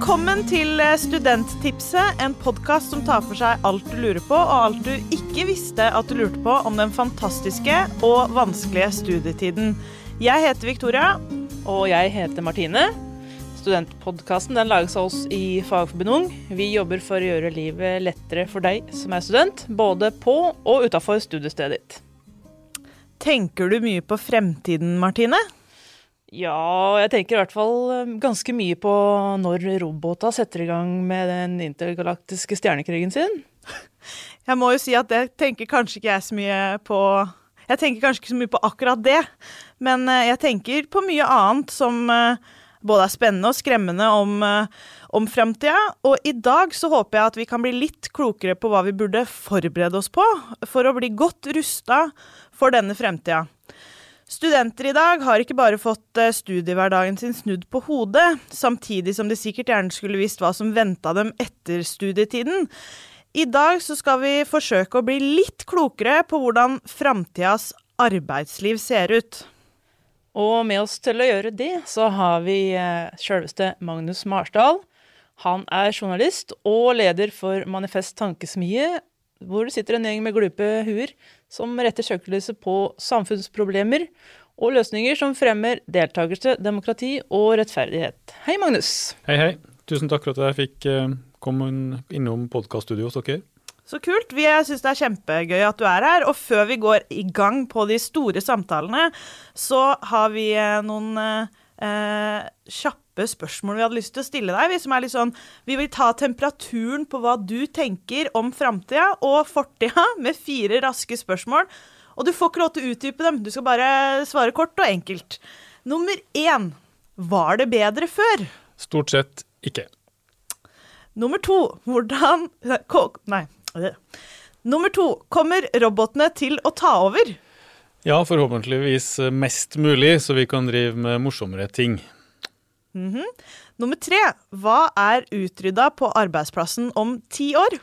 Velkommen til Studenttipset, en podkast som tar for seg alt du lurer på, og alt du ikke visste at du lurte på om den fantastiske og vanskelige studietiden. Jeg heter Victoria. Og jeg heter Martine. Studentpodkasten lages av oss i Fagforbundet Ung. Vi jobber for å gjøre livet lettere for deg som er student, både på og utafor studiestedet ditt. Tenker du mye på fremtiden, Martine? Ja, jeg tenker i hvert fall eh, ganske mye på når robota setter i gang med den intergalaktiske stjernekrigen sin. Jeg må jo si at det tenker kanskje ikke jeg så mye på Jeg tenker kanskje ikke så mye på akkurat det, men eh, jeg tenker på mye annet som eh, både er spennende og skremmende om, om framtida. Og i dag så håper jeg at vi kan bli litt klokere på hva vi burde forberede oss på for å bli godt rusta for denne fremtida. Studenter i dag har ikke bare fått eh, studiehverdagen sin snudd på hodet, samtidig som de sikkert gjerne skulle visst hva som venta dem etter studietiden. I dag skal vi forsøke å bli litt klokere på hvordan framtidas arbeidsliv ser ut. Og med oss til å gjøre det, så har vi eh, sjølveste Magnus Marsdal. Han er journalist og leder for Manifest Tankesmie, hvor det sitter en gjeng med glupe huer som retter søkelyset på samfunnsproblemer og løsninger som fremmer deltakelse, demokrati og rettferdighet. Hei, Magnus. Hei, hei. Tusen takk for at jeg fikk eh, komme innom podkaststudioet hos dere. Så kult. Vi syns det er kjempegøy at du er her. Og før vi går i gang på de store samtalene, så har vi eh, noen eh, kjappe spørsmål vi hadde lyst til å stille deg. Vi, som er litt sånn, vi vil ta temperaturen på hva du tenker om framtida og fortida, med fire raske spørsmål. Og du får ikke lov til å utdype dem, du skal bare svare kort og enkelt. Nummer én var det bedre før? Stort sett ikke. Nummer to hvordan Nei. Nummer to kommer robotene til å ta over? Ja, forhåpentligvis mest mulig, så vi kan drive med morsommere ting. Mm -hmm. Nummer tre. Hva er utrydda på arbeidsplassen om ti år?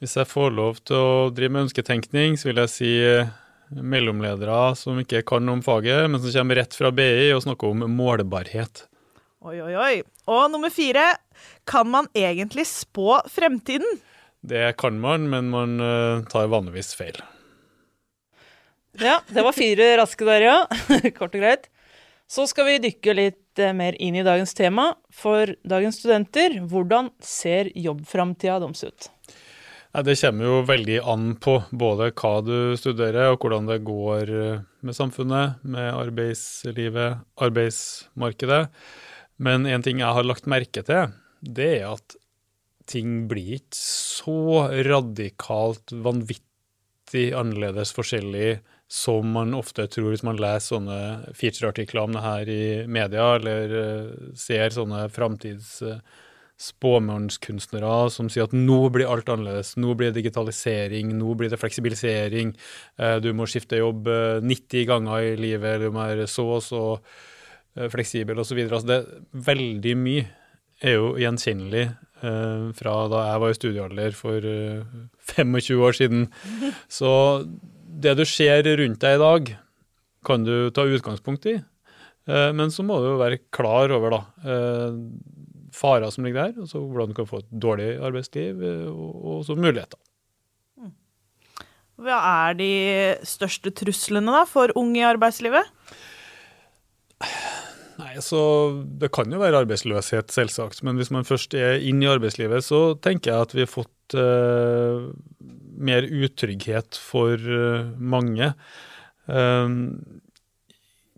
Hvis jeg får lov til å drive med ønsketenkning, så vil jeg si eh, mellomledere som ikke kan om faget, men som kommer rett fra BI og snakker om målbarhet. Oi, oi, oi. Og nummer fire. Kan man egentlig spå fremtiden? Det kan man, men man uh, tar vanligvis feil. Ja, det var fire raske der, ja. Kort og greit. Så skal vi dykke litt eh, mer inn i dagens tema. For dagens studenter, hvordan ser jobbframtida deres ut? Det kommer jo veldig an på både hva du studerer og hvordan det går eh, med samfunnet, med arbeidslivet, arbeidsmarkedet. Men en ting jeg har lagt merke til, det er at ting blir ikke så radikalt vanvittig annerledes forskjellig som man ofte tror hvis man leser sånne featureartikler om det her i media, eller uh, ser sånne framtids spåmannskunstnere som sier at nå blir alt annerledes, nå blir det digitalisering, nå blir det fleksibilisering, uh, du må skifte jobb 90 ganger i livet, du må være så og så fleksibel osv. Altså det veldig mye er jo gjenkjennelig fra da jeg var i studiealder for 25 år siden. Så det du ser rundt deg i dag, kan du ta utgangspunkt i. Eh, men så må du jo være klar over da, eh, farer som ligger der, altså hvordan du kan få et dårlig arbeidsliv, eh, og så muligheter. Hva er de største truslene da, for unge i arbeidslivet? Nei, så Det kan jo være arbeidsløshet, selvsagt. Men hvis man først er inn i arbeidslivet, så tenker jeg at vi har fått mer utrygghet for uh, mange. Um,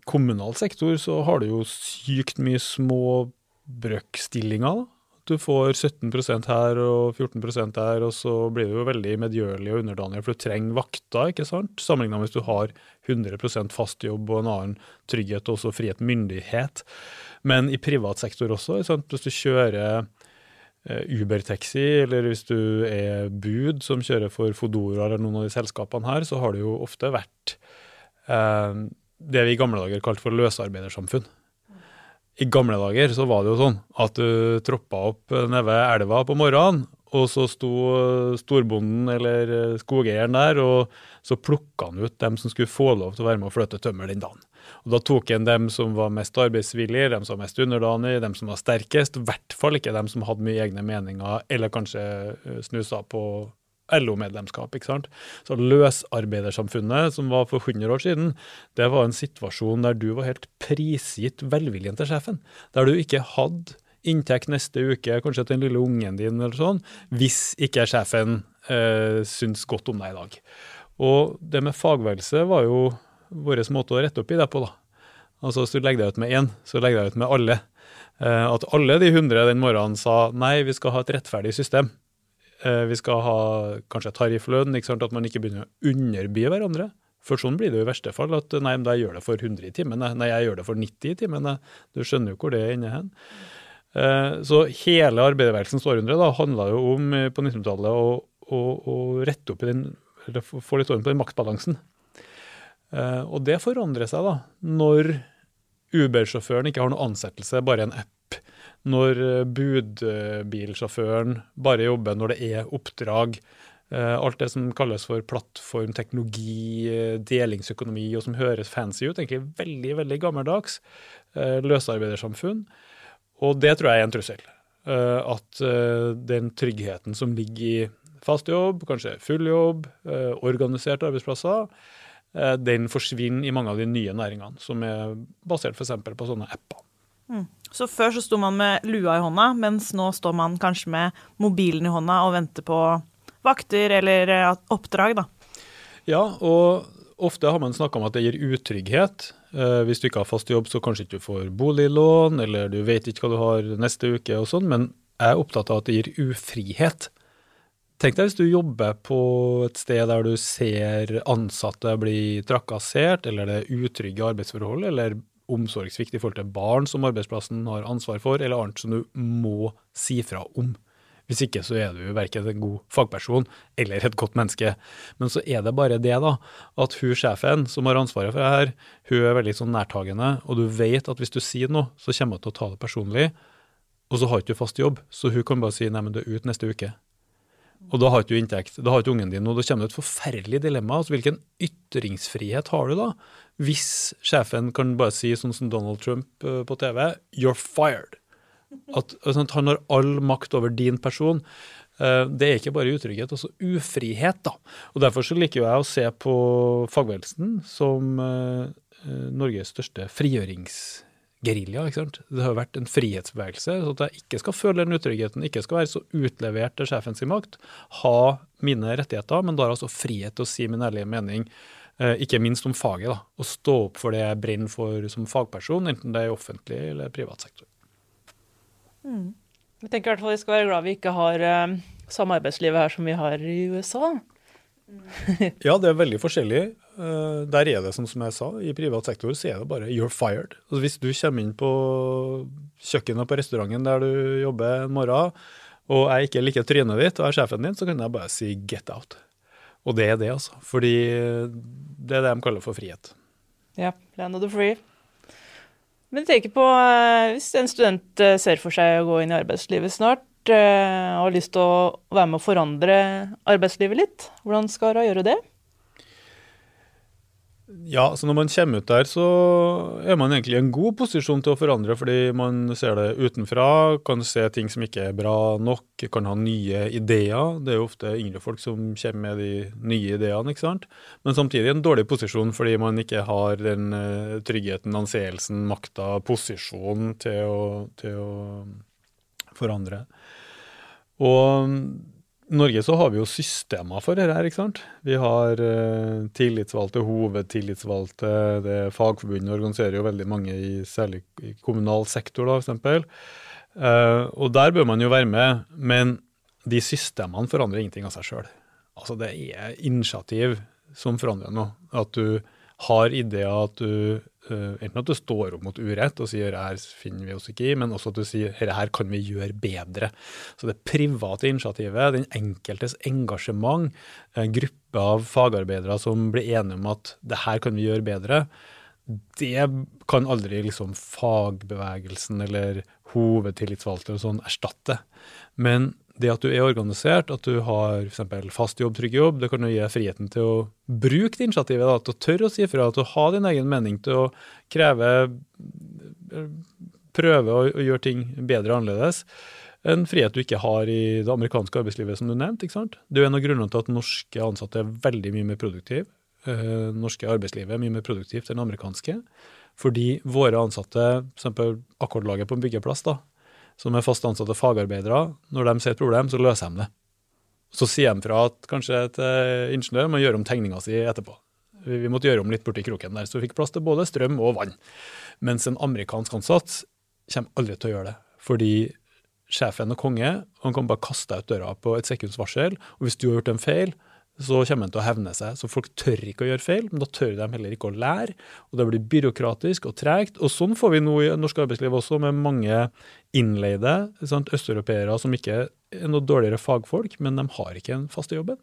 kommunal sektor så har du jo sykt mye små brøkstillinger. Du får 17% her og 14% der, og så blir du jo veldig medgjørlig og underdanig, for du trenger vakter, ikke sant? Sammenlignet med hvis du har 100% fast jobb og en annen trygghet og også frihet, myndighet. Men i privat sektor også, hvis du kjører Eh, Uber-taxi, eller hvis du er bud som kjører for Fodora eller noen av de selskapene her, så har det jo ofte vært eh, det vi i gamle dager kalte for løsarbeidersamfunn. I gamle dager så var det jo sånn at du troppa opp nede ved elva på morgenen, og så sto storbonden eller skogeieren der, og så plukka han ut dem som skulle få lov til å være med og flytte tømmer den dagen. Og Da tok en dem som var mest arbeidsvillige, dem som var mest underdanige, dem som var sterkest. I hvert fall ikke dem som hadde mye egne meninger, eller kanskje snusa på LO-medlemskap. ikke sant? Så løsarbeidersamfunnet, som var for 100 år siden, det var en situasjon der du var helt prisgitt velviljen til sjefen. Der du ikke hadde inntekt neste uke, kanskje til den lille ungen din, eller sånn, hvis ikke sjefen eh, syns godt om deg i dag. Og det med fagbevegelse var jo vår måte å rette opp i det på, da. Altså Hvis du legger deg ut med én, så legger deg ut med alle. Eh, at alle de hundre den morgenen sa nei, vi skal ha et rettferdig system. Eh, vi skal ha kanskje tarifflønn, ikke sant? at man ikke begynner å underby hverandre. For sånn blir det jo i verste fall. At nei, men jeg gjør det for 100 i timen. Nei, jeg gjør det for 90 i timen. Du skjønner jo hvor det ender hen. Eh, så hele arbeiderbevegelsens århundre da, handla jo om på 1900-tallet å, å, å, rette opp i den, eller få litt orden på den maktbalansen. Eh, og det forandrer seg da, når Uber-sjåføren ikke har noe ansettelse, bare en app. Når eh, budbilsjåføren bare jobber når det er oppdrag. Eh, alt det som kalles for plattform, teknologi, delingsøkonomi, og som høres fancy ut. Egentlig veldig, veldig gammeldags. Løsarbeidersamfunn. Og det tror jeg er en trussel. At den tryggheten som ligger i fast jobb, kanskje full jobb, organiserte arbeidsplasser, den forsvinner i mange av de nye næringene, som er basert f.eks. på sånne apper. Mm. Så før så sto man med lua i hånda, mens nå står man kanskje med mobilen i hånda og venter på vakter eller eh, oppdrag, da. Ja, og ofte har man snakka om at det gir utrygghet. Eh, hvis du ikke har fast jobb, så kanskje ikke du får boliglån, eller du vet ikke hva du har neste uke og sånn, men jeg er opptatt av at det gir ufrihet. Tenk deg hvis du jobber på et sted der du ser ansatte bli trakassert, eller det er utrygge arbeidsforhold, eller omsorgssvikt i forhold til barn som arbeidsplassen har ansvar for, eller annet som du må si fra om. Hvis ikke så er du verken en god fagperson eller et godt menneske. Men så er det bare det, da, at hun sjefen som har ansvaret for det her, hun er veldig sånn nærtagende, og du vet at hvis du sier noe, så kommer hun til å ta det personlig. Og så har ikke du fast jobb, så hun kan bare si nei, men du er ute neste uke. Og da har ikke du inntekt, da har ikke ungen din noe. Da kommer det et forferdelig dilemma. Altså, hvilken ytringsfrihet har du da? Hvis sjefen kan bare si sånn som Donald Trump uh, på TV, 'you're fired'. At altså, Han har all makt over din person. Uh, det er ikke bare utrygghet, også ufrihet. da. Og Derfor så liker jeg å se på fagbevegelsen som uh, Norges største frigjørings gerilja. ikke sant? Det har vært en frihetsbevegelse. så At jeg ikke skal føle den utryggheten, ikke skal være så utlevert til sjefens makt. Ha mine rettigheter, men da har altså frihet til å si min ærlige mening. Eh, ikke minst om faget. da, Å stå opp for det jeg brenner for som fagperson, enten det er i offentlig eller privat sektor. Mm. Jeg tenker i hvert fall vi skal være glad vi ikke har uh, samme arbeidslivet her som vi har i USA. ja, det er veldig forskjellig. Uh, der er det sånn som jeg sa, i privat sektor så er det bare 'you're fired'. Altså, hvis du kommer inn på kjøkkenet på restauranten der du jobber en morgen, og jeg ikke liker trynet ditt og er sjefen din, så kan jeg bare si 'get out'. Og det er det, altså. Fordi det er det de kaller for frihet. Ja, land of the free. Men tenker på, eh, hvis en student eh, ser for seg å gå inn i arbeidslivet snart, og har lyst til å være med å forandre arbeidslivet litt, hvordan skal hun gjøre det? Ja, så når man kommer ut der, så er man egentlig i en god posisjon til å forandre, fordi man ser det utenfra, kan se ting som ikke er bra nok, kan ha nye ideer. Det er jo ofte yngre folk som kommer med de nye ideene, ikke sant. Men samtidig en dårlig posisjon fordi man ikke har den uh, tryggheten, anseelsen, makta, posisjonen til til å forandre. Og Norge så har vi jo systemer for dette ikke sant. Vi har uh, tillitsvalgte, hovedtillitsvalgte, det Fagforbundet organiserer jo veldig mange i særlig i kommunal sektor, da, f.eks. Uh, eh, og der bør man jo være med, men de systemene forandrer ingenting av seg sjøl. Altså det er initiativ som forandrer noe. At du har ideer, at du Uh, enten at du står opp mot urett og sier her finner vi oss ikke i, men også at du sier her kan vi gjøre bedre. Så det private initiativet, den enkeltes engasjement, en gruppe av fagarbeidere som blir enige om at det her kan vi gjøre bedre, det kan aldri liksom fagbevegelsen eller hovedtillitsvalgte og sånn erstatte. Men det at du er organisert, at du har f.eks. fast jobb, trygg jobb, det kan jo gi friheten til å bruke det initiativet, da, til å tørre å si fra, til å ha din egen mening, til å kreve Prøve å, å gjøre ting bedre og annerledes. En frihet du ikke har i det amerikanske arbeidslivet, som du nevnte. ikke sant? Det er jo en av grunnene til at norske ansatte er veldig mye mer produktive. Eh, norske arbeidslivet er mye mer produktivt enn det amerikanske. Fordi våre ansatte, f.eks. akkordlaget på en byggeplass, da, som er fast ansatte fagarbeidere, når de ser et problem, så løser de det. Så sier de fra at kanskje et uh, ingeniør må gjøre om tegninga si etterpå. Vi, måtte gjøre om litt borti kroken der, så vi fikk plass til både strøm og vann. Mens en amerikansk ansatt kommer aldri til å gjøre det. Fordi sjefen er konge, og han kan bare kaste deg ut døra på et sekunds varsel. Og hvis du har gjort en feil, så kommer han til å hevne seg. Så folk tør ikke å gjøre feil, men da tør de heller ikke å lære. Og det blir byråkratisk og tregt. Og sånn får vi nå i norsk arbeidsliv også, med mange innleide østeuropeere som ikke er noe dårligere fagfolk, men de har ikke en faste jobben.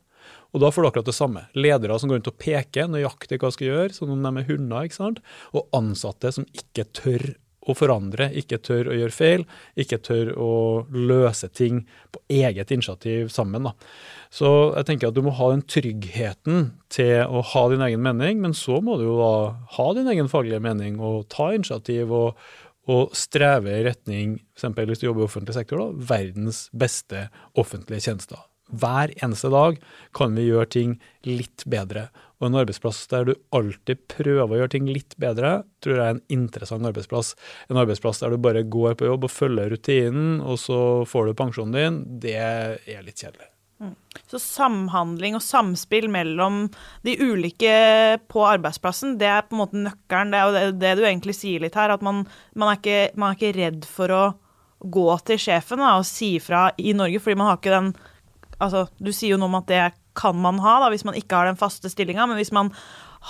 Og da får du akkurat det samme. Ledere som går rundt og peker nøyaktig hva de skal gjøre, som om de er hunder. ikke sant? Og ansatte som ikke tør å forandre, ikke tør å gjøre feil, ikke tør å løse ting på eget initiativ sammen. Da. Så jeg tenker at du må ha den tryggheten til å ha din egen mening, men så må du jo da ha din egen faglige mening og ta initiativ og, og streve i retning, f.eks. hvis du jobber i offentlig sektor, da, verdens beste offentlige tjenester. Hver eneste dag kan vi gjøre ting litt bedre. Og en arbeidsplass der du alltid prøver å gjøre ting litt bedre, tror jeg er en interessant arbeidsplass. En arbeidsplass der du bare går på jobb og følger rutinen, og så får du pensjonen din, det er litt kjedelig. Mm. Så samhandling og samspill mellom de ulike på arbeidsplassen, det er på en måte nøkkelen. Det er jo det, du egentlig sier litt her, at man, man, er ikke, man, er ikke, redd for å gå til sjefen da, og si fra i Norge, fordi man har ikke den Altså, du sier jo noe om at det kan man ha da, hvis man ikke har den faste stillinga, men hvis man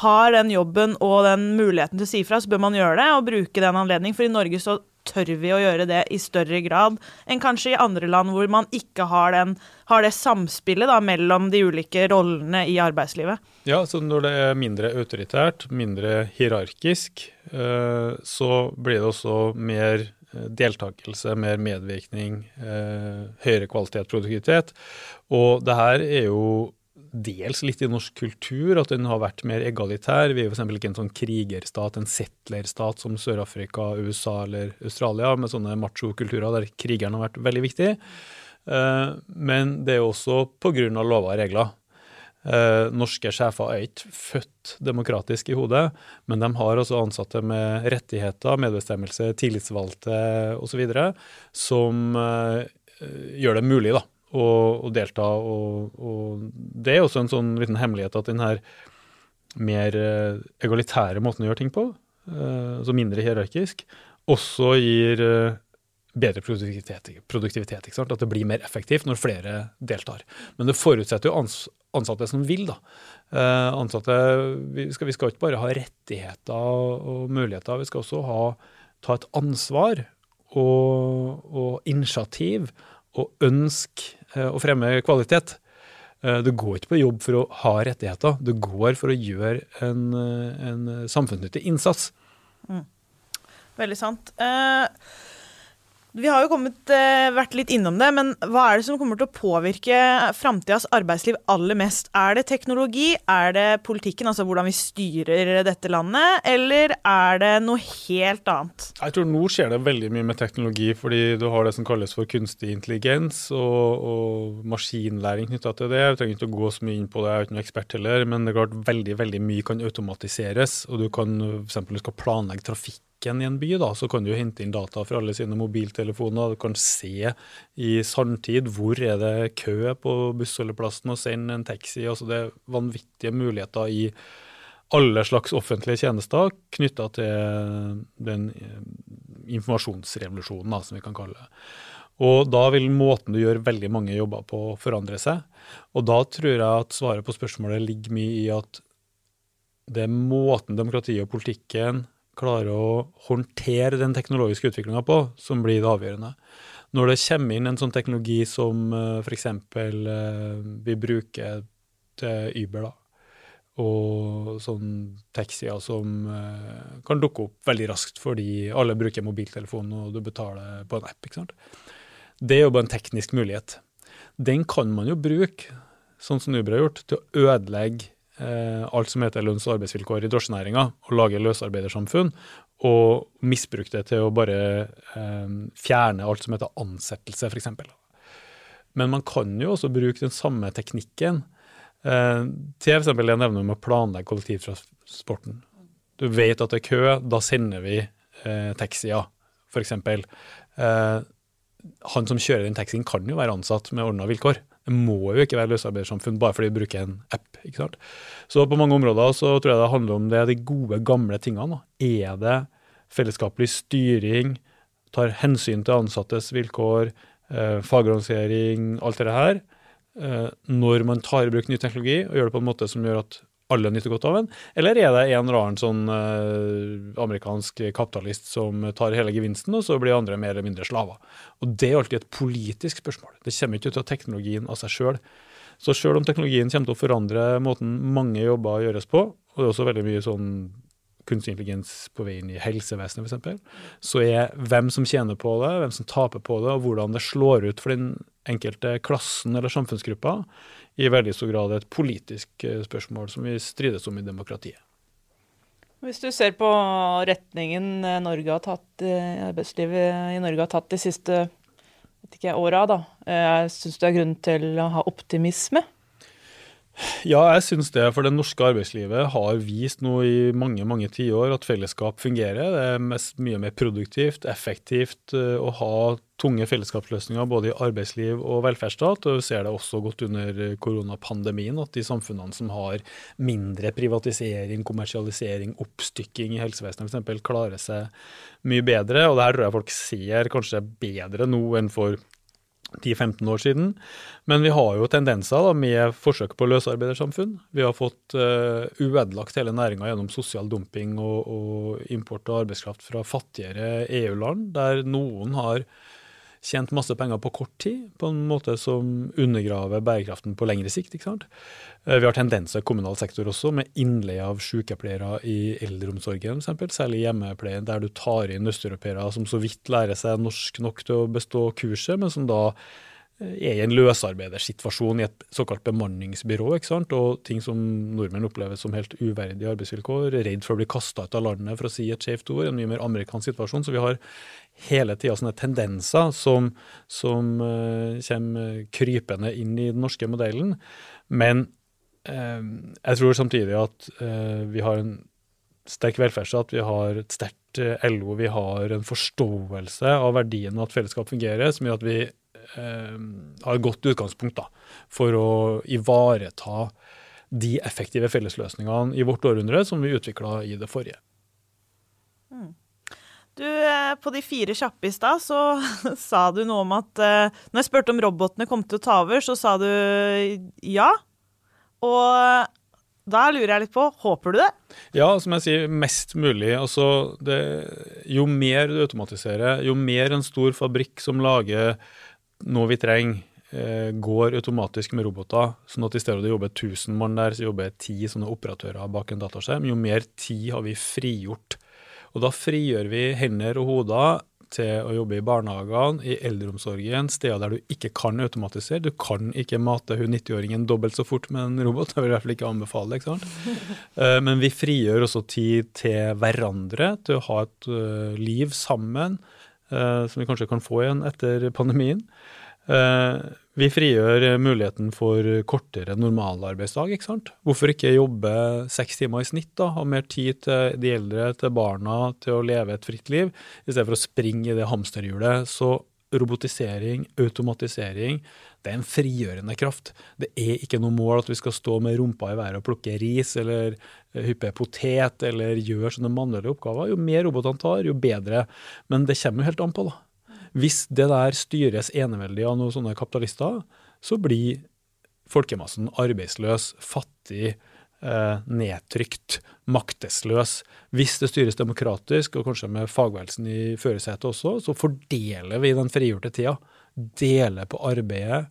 har den jobben og den muligheten til å si fra, så bør man gjøre det og bruke den anledningen. For i Norge så tør vi å gjøre det i større grad enn kanskje i andre land hvor man ikke har, den, har det samspillet da, mellom de ulike rollene i arbeidslivet. Ja, så når det er mindre autoritært, mindre hierarkisk, eh, så blir det også mer eh, deltakelse, mer medvirkning, eh, høyere kvalitet, produktivitet. Og det her er jo dels litt i norsk kultur, at den har vært mer egalitær. Vi er f.eks. ikke en sånn krigerstat, en settlerstat som Sør-Afrika, USA eller Australia, med sånne machokulturer der krigeren har vært veldig viktig. Eh, men det er også pga. lover og regler. Eh, norske sjefer er ikke født demokratisk i hodet, men de har også ansatte med rettigheter, medbestemmelse, tillitsvalgte osv., som eh, gjør det mulig da, og, og delta. Og, og, det er også en sånn liten hemmelighet at den her mer eh, egalitære måten å gjøre ting på, uh, altså mindre hierarkisk, også gir uh, bedre produktivitet. produktivitet ikke sant? At det blir mer effektivt når flere deltar. Men det forutsetter jo ans ansatte som vil. da. Eh, ansatte, vi skal, vi skal, ikke bare ha rettigheter og muligheter, vi skal også ha, ta et ansvar og, og initiativ og ønske Eh, å fremme kvalitet. Eh, du går ikke på jobb for å ha rettigheter, du går for å gjøre en, eh, en samfunnsnyttig innsats. Mm. Veldig sant. Uh, vi har jo kommet, eh, vært litt innom det, men hva er det som kommer til å påvirke framtidas arbeidsliv aller mest? Er det teknologi, er det politikken, altså hvordan vi styrer dette landet, eller er det noe helt annet? Jeg tror nå skjer det veldig mye med teknologi, fordi du har det som kalles for kunstig intelligens og, og maskinlæring knytta til det. Jeg trenger ikke å gå så mye inn på det, jeg er ikke noen ekspert heller, men det er klart veldig, veldig mye kan automatiseres, og du kan f.eks. planlegge trafikk butikken i en by, da, så kan du hente inn data fra alle sine mobiltelefoner. Du kan se i sanntid hvor er det kø på bussholdeplassen og sende en taxi. altså Det er vanvittige muligheter i alle slags offentlige tjenester knytta til den eh, informasjonsrevolusjonen, da, som vi kan kalle det. Og da vil måten du gjør veldig mange jobber på, forandre seg. Og da tror jeg at svaret på spørsmålet ligger mye i at det er måten demokratiet og politikken klarer å håndtere den teknologiske utviklinga på, som blir det avgjørende. Når det kommer inn en sånn teknologi som uh, f.eks. Uh, vi bruker til Uber, da, og sånn taxier som uh, kan dukke opp veldig raskt fordi alle bruker mobiltelefon og du betaler på en app. ikke sant? Det er jo bare en teknisk mulighet. Den kan man jo bruke, sånn som Uber har gjort, til å ødelegge eh, alt som heter lønns- og arbeidsvilkår i drosjenæringa, og lage løsarbeidersamfunn, og misbruke det til å bare eh, fjerne alt som heter ansettelse, f.eks. Men man kan jo også bruke den samme teknikken eh, til f.eks. det jeg nevner om å planlegge kollektivtransporten. Du vet at det er kø, da sender vi eh, taxier, f.eks. Eh, han som kjører den taxien, kan jo være ansatt med ordna vilkår. Må jo ikke være løsarbeidersamfunn bare fordi vi bruker en app. ikke sant? Så på mange områder så tror jeg det handler om det, de gode, gamle tingene. Er det fellesskapelig styring, tar hensyn til ansattes vilkår, eh, fagorganisering, alt det her, eh, når man tar i bruk ny teknologi og gjør det på en måte som gjør at alle nyter godt av den? Eller er det en eller annen sånn eh, amerikansk kapitalist som tar hele gevinsten, og så blir andre mer eller mindre slaver? Og Det er alltid et politisk spørsmål. Det kommer ikke ut av teknologien av seg sjøl. Så sjøl om teknologien kommer til å forandre måten mange jobber gjøres på, og det er også veldig mye sånn kunstig intelligens på vei inn i helsevesenet f.eks., så er hvem som tjener på det, hvem som taper på det, og hvordan det slår ut for den enkelte klassen eller samfunnsgruppa, i veldig stor grad et politisk eh, spørsmål som vi strides om i demokratiet. Hvis du ser på retningen eh, Norge har tatt, eh, arbeidslivet i Norge har tatt de siste ikke, åra, syns du det er grunn til å ha optimisme? Ja, jeg syns det. For det norske arbeidslivet har vist nå i mange mange tiår at fellesskap fungerer. Det er mest, mye mer produktivt, effektivt å ha tunge fellesskapsløsninger både i arbeidsliv og velferdsstat. og Vi ser det også godt under koronapandemien, at de samfunnene som har mindre privatisering, kommersialisering, oppstykking i helsevesenet f.eks., klarer seg mye bedre. og det her tror jeg folk ser kanskje bedre nå enn for 10-15 år siden. Men vi har jo tendenser da, med forsøk på løsarbeidersamfunn. Vi har fått uh, uødelagt hele næringa gjennom sosial dumping og, og, import av arbeidskraft fra fattigere EU-land, der noen har tjent masse penger på kort tid, på en måte som undergraver bærekraften på lengre sikt. ikke sant? Eh, vi har tendenser i kommunal sektor også, med innleie av sykepleiere i eldreomsorgen, f.eks. Særlig hjemmepleien, der du tar inn østeuropeere som så vidt lærer seg norsk nok til å bestå kurset, men som da er i en løsarbeidersituasjon i et såkalt bemanningsbyrå, ikke sant? og ting som nordmenn opplever som helt uverdige arbeidsvilkår, redd for å bli kasta ut av landet for å si et skjevt ord, en mye mer amerikansk situasjon. Så vi har hele tida sånne tendenser som, som uh, kommer krypende inn i den norske modellen. Men uh, jeg tror samtidig at uh, vi har en sterk velferdsstat, vi har et sterkt LO, vi har en forståelse av verdien av at fellesskap fungerer, som gjør at vi har et godt utgangspunkt da, for å ivareta de effektive fellesløsningene i vårt århundre som vi utvikla i det forrige. Mm. Du, eh, på de fire kjappe i stad, så sa du noe om at uh, Når jeg spurte om robotene kom til å ta over, så sa du ja. Og da lurer jeg litt på, håper du det? Ja, som jeg sier, mest mulig. Altså, det, jo mer du automatiserer, jo mer en stor fabrikk som lager noe vi trenger, eh, går automatisk med roboter, sånn at i stedet for å jobbe 1000 mann der, så jobber ti sånne operatører bak en dataskjerm, jo mer tid har vi frigjort og da frigjør vi hender og hoder til å jobbe i barnehagene, i eldreomsorgen, steder der du ikke kan automatisere. Du kan ikke mate hun 90-åringen dobbelt så fort med en robot. Det vil jeg i hvert fall ikke anbefale. ikke sant? Eh, men vi frigjør også tid til hverandre, til å ha et eh, liv sammen, som vi kanskje kan få igjen etter pandemien. Vi frigjør muligheten for kortere normalarbeidsdag. ikke sant? Hvorfor ikke jobbe seks timer i snitt? da, Ha mer tid til de eldre, til barna, til å leve et fritt liv, i stedet for å springe i det hamsterhjulet. Så robotisering, automatisering, det er en frigjørende kraft. Det er ikke noe mål at vi skal stå med rumpa i været og plukke ris eller hyppe potet eller gjøre sånne manuelle oppgaver. Jo mer robotene tar, jo bedre. Men det kommer jo helt an på, da. Hvis det der styres eneveldig av noen sånne kapitalister, så blir folkemassen arbeidsløs, fattig, eh, nedtrykt, maktesløs. Hvis det styres demokratisk, og kanskje med fagbevegelsen i førersetet også, så fordeler vi den frigjorte tida. Deler på arbeidet.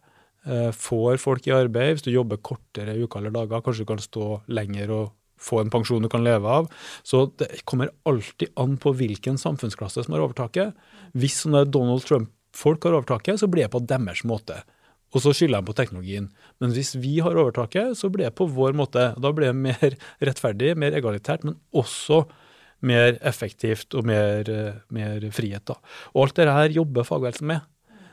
Eh, får folk i arbeid. Hvis du jobber kortere uker eller dager, kanskje du kan stå lenger og få en pensjon du kan leve av. Så det kommer alltid an på hvilken samfunnsklasse som har overtaket. Hvis Donald Trump-folk har overtaket, så blir det på deres måte. og så skylder de på teknologien. Men hvis vi har overtaket, så blir det på vår måte. Da blir det mer rettferdig, mer egalitært, men også mer effektivt og mer, eh, mer frihet. Da. Og alt dette her jobber fagbevegelsen med.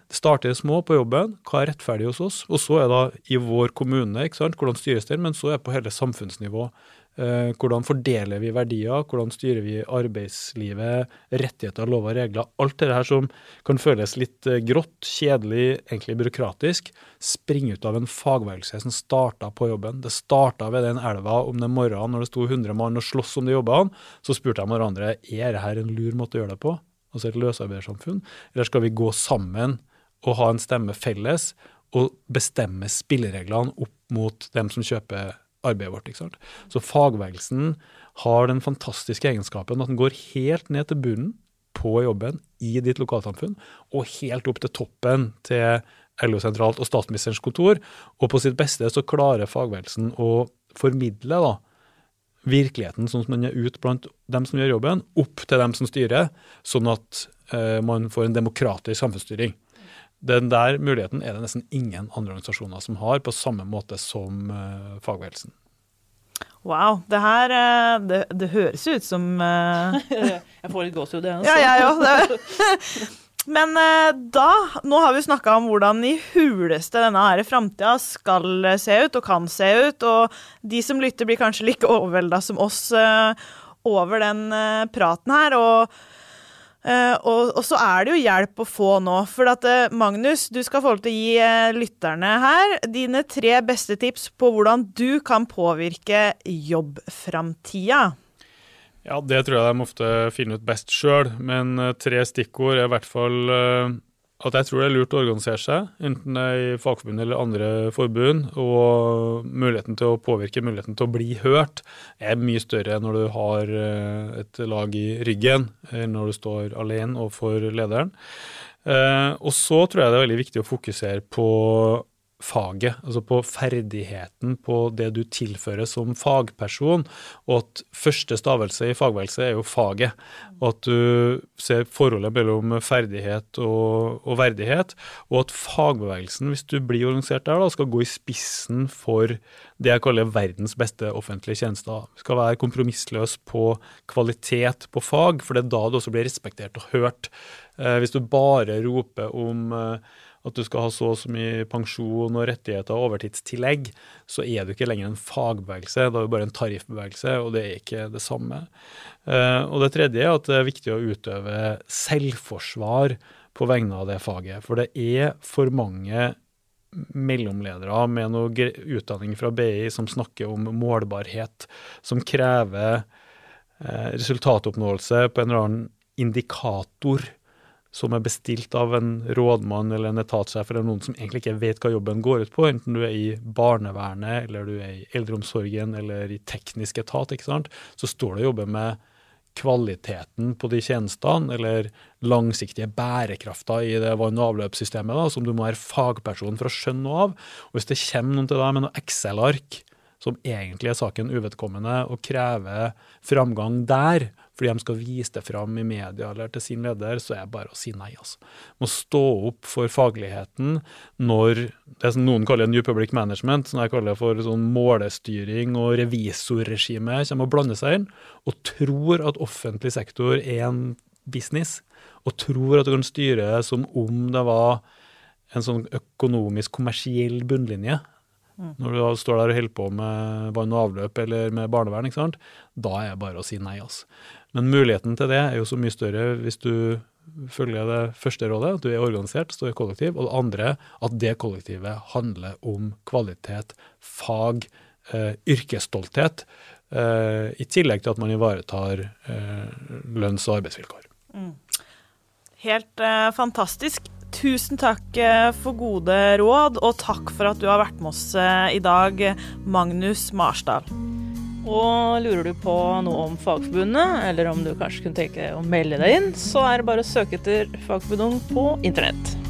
Det starter små på jobben, hva er rettferdig hos oss? Og så er det i vår kommune, ikke sant? hvordan styres det, men så er det på hele samfunnsnivå. Eh, hvordan fordeler vi verdier, hvordan styrer vi arbeidslivet, rettigheter, lover og regler. Alt det her som kan føles litt eh, grått, kjedelig, egentlig byråkratisk, springer ut av en fagbevegelse som starta på jobben. Det starta ved den elva om den morgenen når det sto 100 mann og sloss om de jobbene. Så spurte de hverandre er dette en lur måte å gjøre det på, altså et løsarbeidersamfunn, eller skal vi gå sammen å ha en stemme felles og bestemme spillereglene opp mot dem som kjøper arbeidet vårt. ikke sant? Så fagbevegelsen har den fantastiske egenskapen at den går helt ned til bunnen på jobben i ditt lokalsamfunn, og helt opp til toppen til LO sentralt og statsministerens kontor. Og på sitt beste så klarer fagbevegelsen å formidle da, virkeligheten sånn som den er ut blant dem som gjør jobben, opp til dem som styrer, sånn at eh, man får en demokratisk samfunnsstyring. Den der muligheten er det nesten ingen andre organisasjoner som har, på samme måte som uh, fagbevegelsen. Wow. Det her uh, det, det, høres ut som uh... Jeg får litt gåsehud, jeg også. Ja, jeg òg. Men da Nå har vi snakka om hvordan i huleste denne her framtida skal se ut, og kan se ut. Og de som lytter, blir kanskje like overvelda som oss over den praten her. og Uh, og, og, så er det jo hjelp å få nå. For at, uh, Magnus, du skal få lov til å gi uh, lytterne her dine tre beste tips på hvordan du kan påvirke jobbframtida. Ja, det tror jeg de ofte finner ut best sjøl, men tre stikkord er i hvert fall at jeg tror det er lurt å organisere seg, enten det er i fagforbund eller andre forbund. Og muligheten til å påvirke, muligheten til å bli hørt, er mye større når du har eh, et lag i ryggen, enn når du står alene overfor lederen. Eh, og så tror jeg det er veldig viktig å fokusere på faget, altså på ferdigheten på det du tilfører som fagperson, og at første stavelse i fagbevegelse er jo faget. Og at du ser forholdet mellom ferdighet og, og, verdighet, og at fagbevegelsen, hvis du blir organisert der, da, skal gå i spissen for det jeg kaller verdens beste offentlige tjenester. Skal være kompromissløs på kvalitet på fag, for det er da du også blir respektert og hørt. Eh, hvis du bare roper om eh, at du skal ha så og så mye pensjon og rettigheter og overtidstillegg, så er du ikke lenger en fagbevegelse, da er du bare en tariffbevegelse, og det er ikke det samme. Uh, og det tredje er at det er viktig å utøve selvforsvar på vegne av det faget. For det er for mange mellomledere med noe utdanning fra BI som snakker om målbarhet, som krever uh, resultatoppnåelse på en eller annen indikator som er bestilt av en rådmann eller en etatssjef eller noen som egentlig ikke vet hva jobben går ut på, enten du er i barnevernet eller du er i eldreomsorgen eller i teknisk etat, ikke sant, så står det og jobber med kvaliteten på de tjenestene, eller langsiktige bærekrafter i det vann- og avløpssystemet, da, som du må være fagperson for å skjønne noe av. Og Hvis det kommer noen til deg med noe Excel-ark som egentlig er saken uvedkommende, og krever framgang der, fordi de skal vise det fram i media eller til sin leder, så er det bare å si nei. altså. Må stå opp for fagligheten når det som noen kaller New Public Management, som jeg kaller for sånn målestyring og revisorregime, kommer og blander seg inn, og tror at offentlig sektor er en business, og tror at du kan styre som om det var en sånn økonomisk, kommersiell bunnlinje. Mm. Når du står der og holder på med vann og avløp eller med barnevern, ikke sant? da er det bare å si nei. altså. Men muligheten til det er jo så mye større hvis du følger det første rådet, at du er organisert, står i kollektiv, og det andre at det kollektivet handler om kvalitet, fag, eh, yrkesstolthet, eh, i tillegg til at man ivaretar eh, lønns- og arbeidsvilkår. Mm. Helt eh, fantastisk. Tusen takk eh, for gode råd, og takk for at du har vært med oss eh, i dag, Magnus Marsdal. Og lurer du på noe om Fagforbundet, eller om du kanskje kunne tenke å melde deg inn, så er det bare å søke etter Fagforbundet på internett.